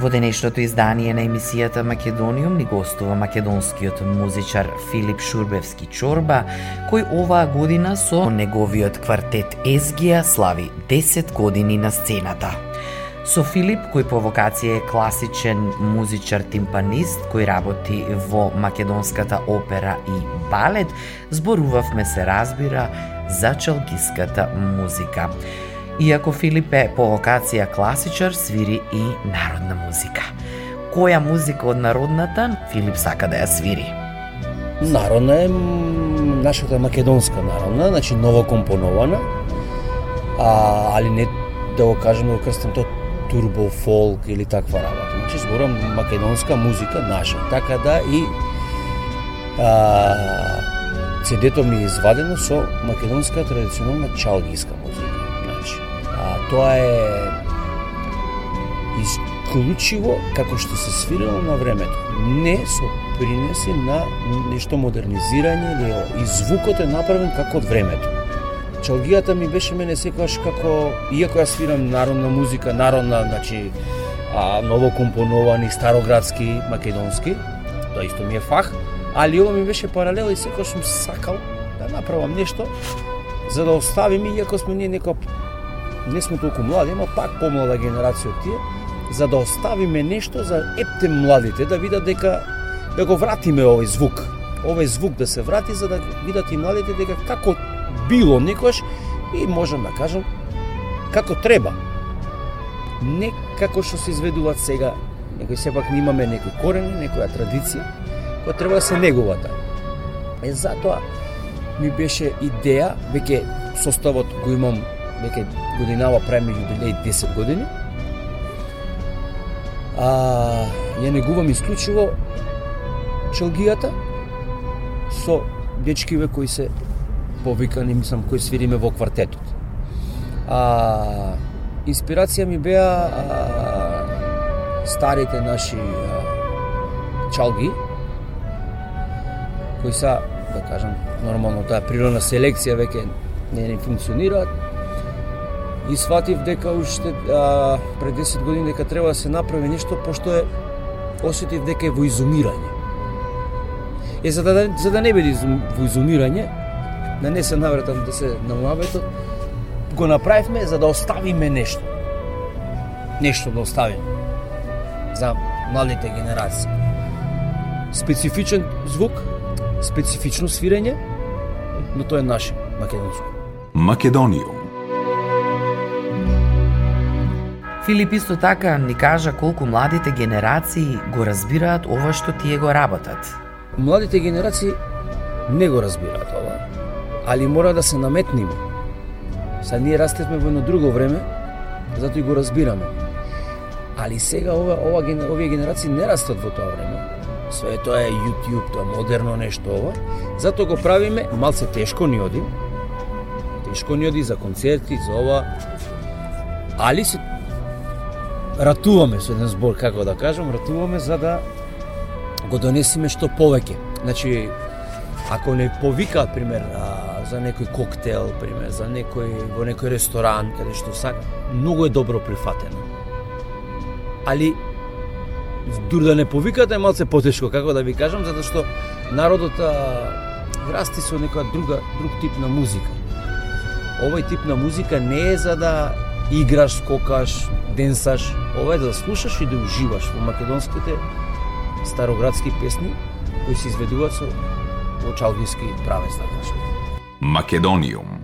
Во денешното издание на емисијата Македониум ни гостува македонскиот музичар Филип Шурбевски Чорба, кој оваа година со неговиот квартет Езгија слави 10 години на сцената. Со Филип, кој по вокација е класичен музичар-тимпанист, кој работи во македонската опера и балет, зборувавме се разбира за чалгиската музика. Иако Филип е по локација класичар, свири и народна музика. Која музика од народната Филип сака да ја свири? Народна е нашата македонска народна, значи ново компонована, а, али не да го кажеме да го крстам тоа турбо фолк или таква работа. Значи зборам македонска музика наша. Така да и а, CD-то ми е извадено со македонска традиционална чалгиска музика. Тоа е исклучиво како што се свирило на времето. Не со принеси на нешто модернизирање или и звукот е направен како од времето чалгијата ми беше мене секогаш како иако ја свирам народна музика, народна, значи а, ново компоновани, староградски, македонски, тоа исто ми е фах, али ова ми беше паралел и секогаш сум сакал да направам нешто за да оставиме, иако сме ние некоја не сме толку млади, ама пак помлада генерација од тие, за да оставиме нешто за епте младите да видат дека да го вратиме овој звук. Овој звук да се врати за да видат и младите дека како било некош и можам да кажам како треба. Не како што се изведуваат сега, некој сепак не имаме некој корен, некоја традиција, која треба да се негувата. Е затоа ми беше идеја, веќе составот го имам, веќе годинава правиме јубилеј 10 години. А, ја негувам исклучиво чалгијата со дечкиве кои се повикани, мислам, кои свириме во квартетот. А, инспирација ми беа а, старите наши а, чалги, кои са, да кажам, нормално таа природна селекција веќе не не функционираат. И сватив дека уште а, пред 10 години дека треба да се направи нешто пошто е осетив дека е во изумирање. Е за да за да не биде во изумирање, да не се навратам да се на муабетот, го направивме за да оставиме нешто. Нешто да оставиме за младите генерации. Специфичен звук, специфично свирење, но тоа е наше, македонско. Македониум. Филип исто така ни кажа колку младите генерации го разбираат ова што тие го работат. Младите генерации не го разбираат ова али мора да се наметниме. Са ние растевме во едно друго време, затоа и го разбираме. Али сега ова, ова, овие генерации не растат во тоа време. Све тоа е YouTube, тоа модерно нешто ова. Затоа го правиме, малце тешко ни оди. Тешко ни оди за концерти, за ова. Али се ратуваме со еден збор, како да кажам, ратуваме за да го донесиме што повеќе. Значи, ако не повикаат, пример, за некој коктел, пример, за некој во некој ресторан каде што сак, многу е добро прифатено. Али дури да не повикате малце потешко, како да ви кажам, затоа што народот а, расти со некоја друга друг тип на музика. Овој тип на музика не е за да играш, скокаш, денсаш, ова е да слушаш и да уживаш во македонските староградски песни кои се изведуваат со во чалгиски правец, кажем. Македониум.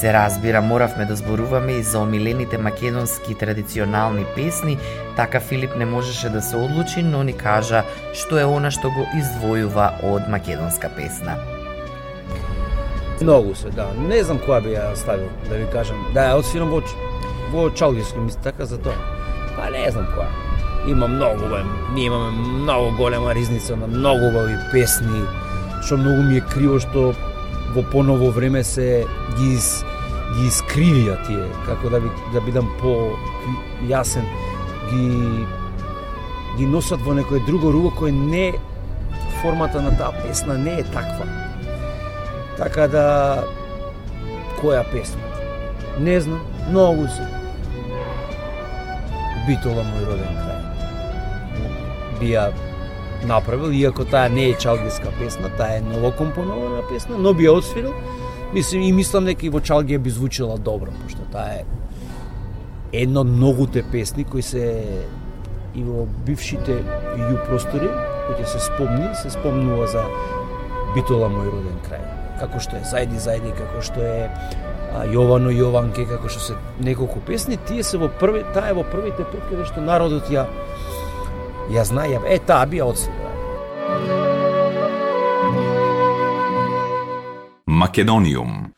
Се разбира, моравме да зборуваме и за омилените македонски традиционални песни, така Филип не можеше да се одлучи, но ни кажа што е она што го издвојува од македонска песна. Многу се, да. Не знам која би ја ставил, да ви кажам. Да, ја отсвирам во, во чалгиски, мисли така за тоа. Па не знам која. Има многу, бе. Ние имаме многу голема ризница на многу убави песни, што многу ми е криво што во поново време се ги из, ги искривија тие, како да, би, да бидам по јасен, ги ги носат во некој друго руго кој не формата на таа песна не е таква. Така да која песна? Не знам, многу се. Битола мој роден крај. Бија направил, иако таа не е чалгиска песна, таа е новокомпонована песна, но би ја отсвирил. Мислим и мислам дека и во чалгија би звучила добро, пошто таа е едно од многуте песни кои се и во бившите ју простори, кои се спомни, се спомнува за Битола мој роден крај. Како што е Зајди Зајди, како што е а, Јовано Јованке, како што се неколку песни, тие се во први, таа е во првите пет каде што народот ја ја знае, е таа би одсвира. Македониум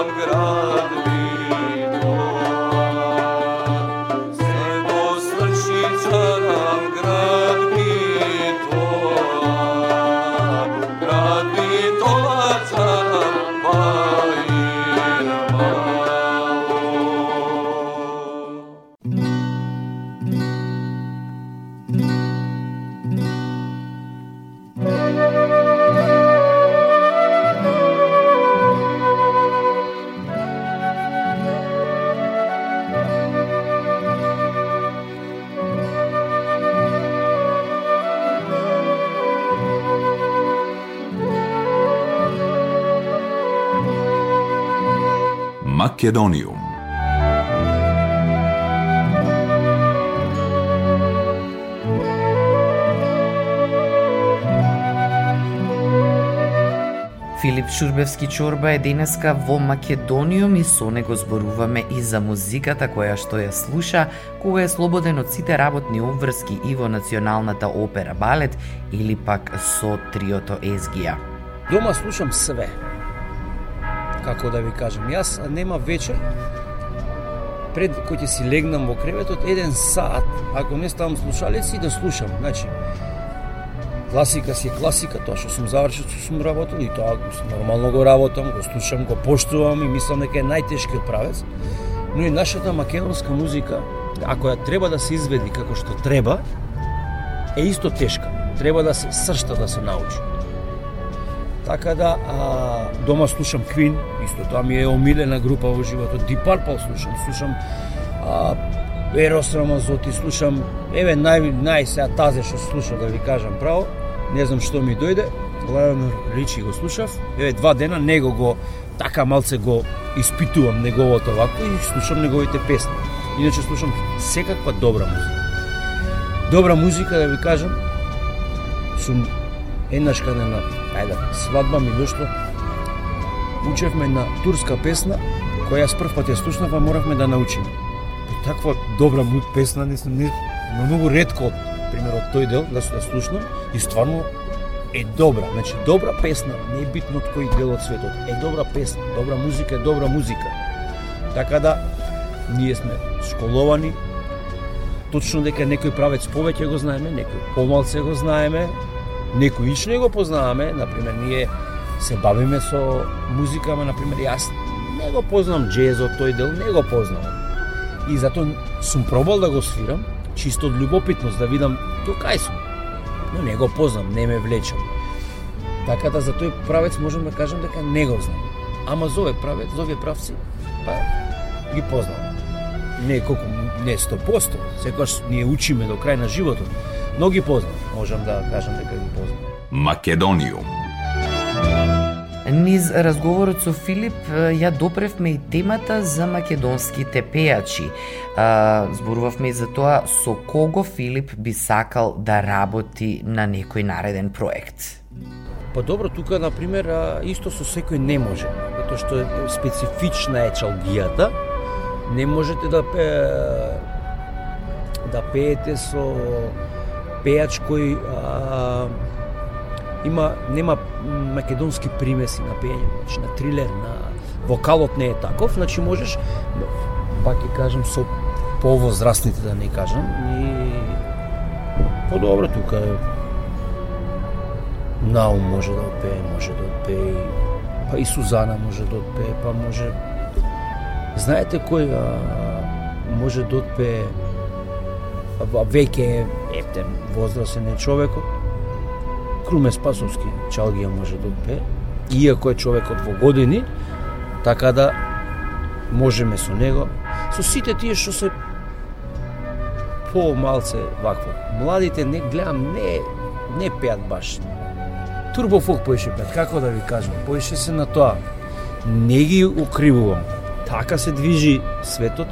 I'm good. Македониум Филип Шурбевски Чорба е денеска во Македониум и со него зборуваме и за музиката која што ја слуша кога е слободен од сите работни обврски и во Националната опера балет или пак со триото Езгија. Дома слушам све. Како да ви кажам, јас нема вечер пред кој ќе си легнам во креветот еден сат, ако не ставам слушалици, да слушам. Значи, класика си е класика, тоа што сум завршил, што сум работил и тоа нормално го работам, го слушам, го поштувам и мислам дека е најтешкиот правец. Но и нашата македонска музика, ако ја треба да се изведи како што треба, е исто тешка. Треба да се сршта да се научи. Така да, а, дома слушам Queen, исто тоа ми е омилена група во животот. Deep Purple слушам, слушам а, Ерос Рамазоти, слушам, еве нај, нај сега тазе што слушам, да ви кажам право, не знам што ми дојде, Лайонер Ричи го слушав, еве два дена него го, така малце го испитувам неговото вако и слушам неговите песни. Иначе слушам секаква добра музика. Добра музика, да ви кажам, сум еднаш каде на, ајде, свадба ми дошло, учевме на турска песна, која јас прв пат ја слушнав, а моравме да научиме таква добра му песна, не сум не, многу ретко, пример од тој дел да се да слушнам и стварно е добра. Значи добра песна, не е битно од кој дел од светот. Е добра песна, добра музика е добра музика. Така да ние сме школовани, точно дека некој правец повеќе го знаеме, некој помалце го знаеме, некој иш не го познаваме, например ние се бавиме со музика, ама например јас не го познам джезот тој дел, не го познавам и затоа сум пробал да го свирам, чисто од љубопитност да видам тоа кај сум. Но не го познам, не ме влечам. Така да за тој правец можам да кажам дека не го знам. Ама за овој правец, за овие правци, па ги познавам. Не колку не 100%, секогаш ние учиме до крај на животот, но ги познам. Можам да кажам дека ги познам. Македониум Низ разговорот со Филип ја допревме и темата за македонските пејачи. Зборувавме и за тоа со кого Филип би сакал да работи на некој нареден проект. Па добро, тука, например, исто со секој не може, затоа што е специфична е чалгијата. Не можете да пе... да пеете со пејач кој а, има нема македонски примеси на пење, значи на трилер, на вокалот не е таков, значи можеш пак ќе кажам со повозрастните да не кажам и подобро тука Наум може да отпее, може да отпее, па и Сузана може да отпее, па може... Знаете кој а, може да отпее? Веќе ептен возрастен е човекот, Круме Спасовски чалгија може да отпее, иако е човекот во години, така да можеме со него, со сите тие што се по малце вакво. Младите не гледам не не пеат баш. Турбо фок поише пеат, како да ви кажам, поише се на тоа. Не ги укривувам. Така се движи светот.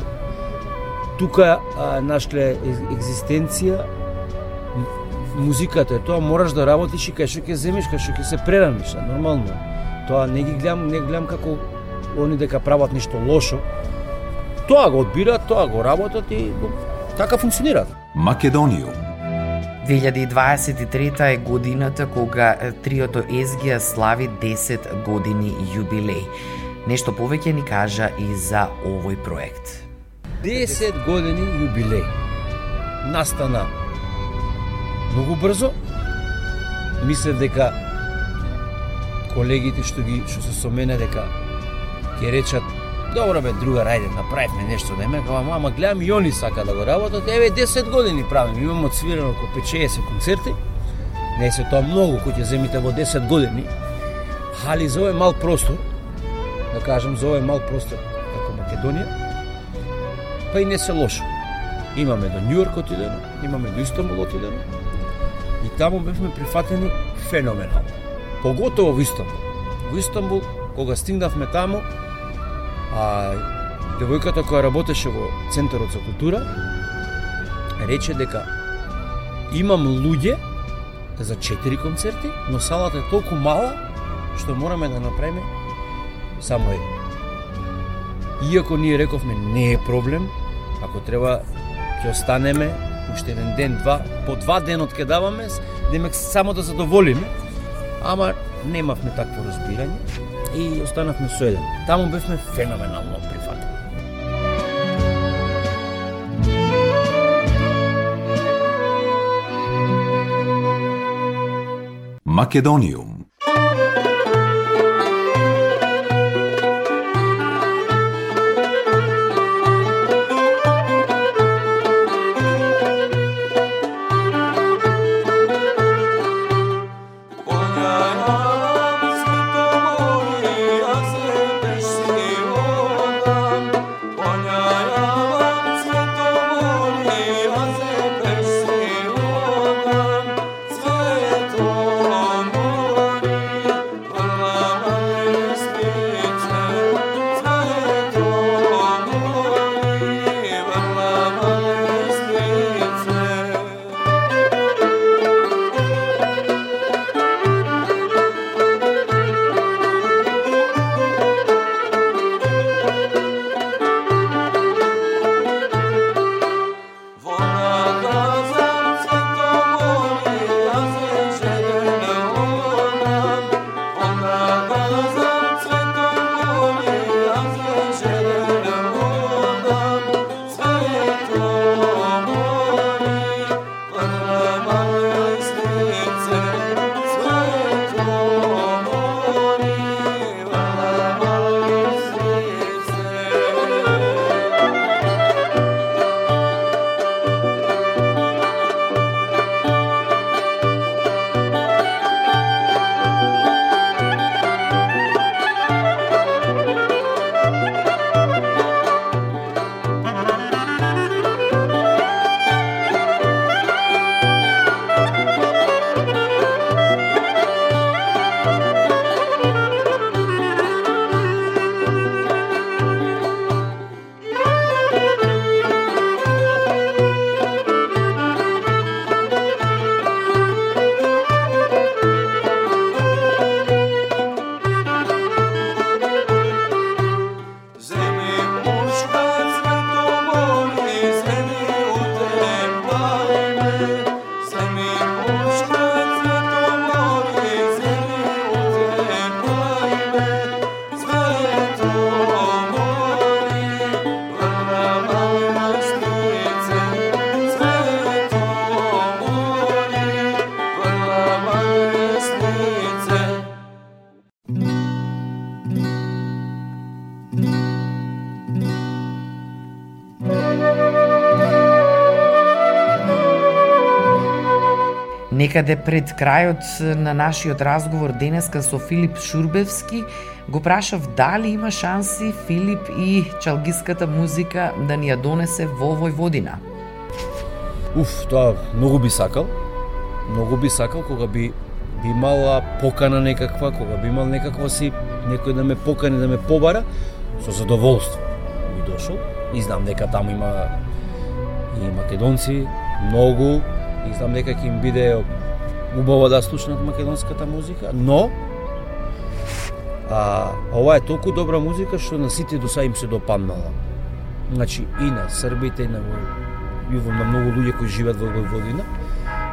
Тука а, нашле екзистенција музиката е тоа мораш да работиш и кај што ќе земеш, кај што ќе се прераниш, нормално. Тоа не ги гледам, не гледам како они дека прават нешто лошо. Тоа го одбираат, тоа го работат и така функционираат. Македонијум 2023 е годината кога триото Езгија слави 10 години јубилеј. Нешто повеќе ни кажа и за овој проект. 10 години јубилеј. Настана многу брзо. Мислев дека колегите што ги што се со мене дека ќе речат Добро бе, друга рајде, направивме нешто не ме, ама мама гледам и они сака да го работат. Еве 10 години правим, имаме отсвирено околу 50 концерти. Не се тоа многу кој ќе земите во 10 години. Али за овој мал простор, да кажам за овој мал простор како Македонија, па и не се лошо. Имаме до Њујорк отидено, имаме до Истанбул отидено, И таму бевме прифатени феноменално. Поготово во Истанбул. Во Истанбул, кога стигнавме таму, А девојката која работеше во Центарот за култура рече дека имам луѓе за четири концерти, но салата е толку мала што мораме да направиме само еден. Иако ние рековме не е проблем, ако треба ќе останеме уште еден ден, два, по два денот ќе даваме, демек само да задоволиме, ама немавме такво разбирање и останавме со еден. Таму бевме феноменално прифатени. Македониум Некаде пред крајот на нашиот разговор денеска со Филип Шурбевски го прашав дали има шанси Филип и чалгиската музика да ни ја донесе во Војводина. Уф, тоа многу би сакал. Многу би сакал кога би би имала покана некаква, кога би имал некаква си некој да ме покани да ме побара, со задоволство би дошол. И знам дека таму има и македонци, многу, и знам дека ќе им биде убаво да слушнат македонската музика, но а, ова е толку добра музика што на сите до им се допаднала. Значи и на србите, и на и на многу луѓе кои живеат во Војводина.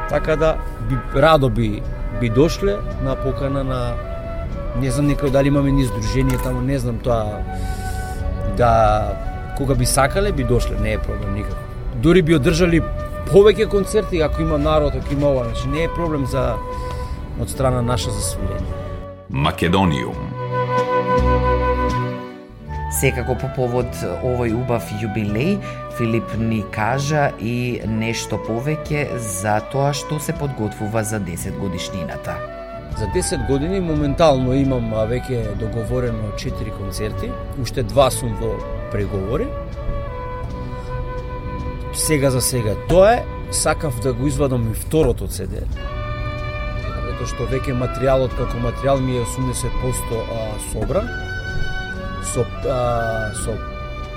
Така да би радо би би дошле на покана на не знам некој дали имаме ни здружение таму, не знам тоа да кога би сакале би дошле, не е проблем никако. Дури би одржали повеќе концерти ако има народ, ако има ова, значи не е проблем за од страна наша за свирење. Македониум Секако по повод овој убав јубилеј, Филип ни кажа и нешто повеќе за тоа што се подготвува за 10 годишнината. За 10 години моментално имам веќе договорено 4 концерти, уште два сум во преговори сега за сега. Тоа е, сакав да го извадам и второто CD. Затоа што веќе материјалот како материјал ми е 80% собран. со а, со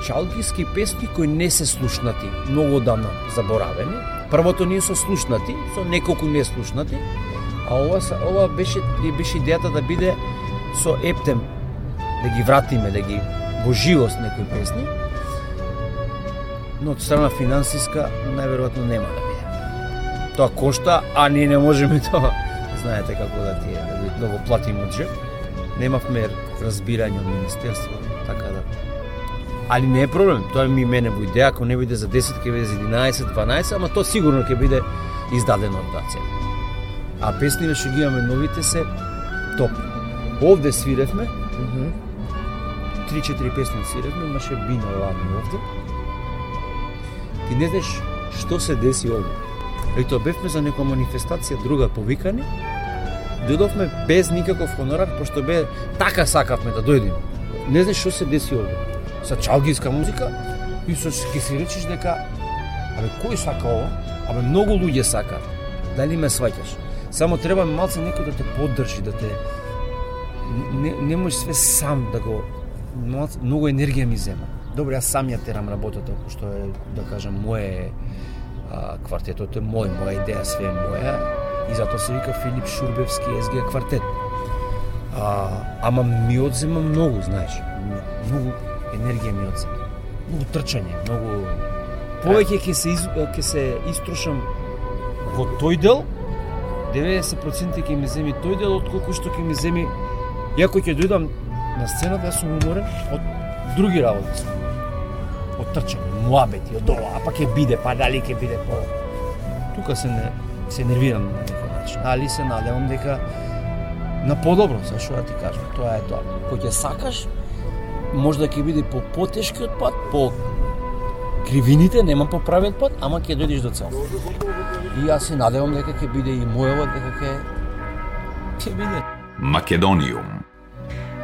чалгиски песни кои не се слушнати, многу одамна заборавени. Првото не се слушнати, со неколку неслушнати, а ова ова беше беше идејата да биде со ептем да ги вратиме, да ги во живост некои песни. Но од страна финансиска најверојатно нема да биде. Тоа кошта, а ние не можеме тоа. Знаете како да ти е, да ви многу платиме од джеб. Немавме разбирање од министерство, така да Али не е проблем, тоа ми мене во идеја, ако не биде за 10, ќе биде за 11, 12, ама тоа сигурно ќе биде издадено од таа А песниве што ги имаме новите се топ. Овде свиревме, mm -hmm. 3-4 песни свиревме, имаше бина ладни овде. Ти не знаеш што се деси овде. тоа бевме за некоја манифестација друга повикани, дојдовме без никаков хонорар, пошто бе така сакавме да дојдеме. Не знаеш што се деси овде. Са чалгиска музика и со ќе си речеш дека абе кој сака ова? Абе многу луѓе сакаат. Дали ме сваќаш? Само треба малце некој да те поддржи, да те не, не можеш све сам да го малце, многу енергија ми зема. Добро, јас сам ја терам работата, што е, да кажам, моје а, квартетот е мој, моја идеја, све е моја. И затоа се вика Филип Шурбевски СГ квартет. А, ама ми одзема многу, знаеш. Многу енергија ми одзема. Многу трчање, многу повеќе ќе се из, ќе се истрошам во тој дел 90% ќе ми земи тој дел, отколку што ќе ми земи... Иако ќе дојдам на сцената, јас сум уморен од други работи трчање, муабети, од ова, а па ќе биде, па дали ќе биде по... Тука се не се нервирам на некој начин, али се надевам дека на подобро, зашто да ти кажам, тоа е тоа. Кој ќе сакаш, може да ќе биде по потешкиот пат, по кривините, нема поправен пат, ама ќе дојдеш до цел. И јас се надевам дека ќе биде и мојава, дека ќе ќе биде. Македониум.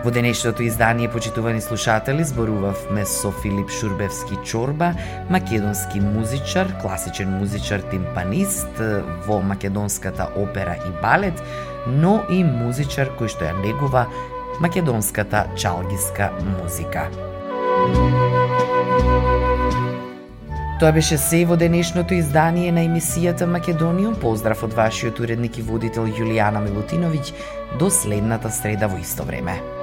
Во денешното издание, почитувани слушатели, зборувавме со Филип Шурбевски Чорба, македонски музичар, класичен музичар, тимпанист во македонската опера и балет, но и музичар кој што ја негува македонската чалгиска музика. Тоа беше се во денешното издание на емисијата Македониум. Поздрав од вашиот уредник и водител Јулијана Милутиновиќ до следната среда во исто време.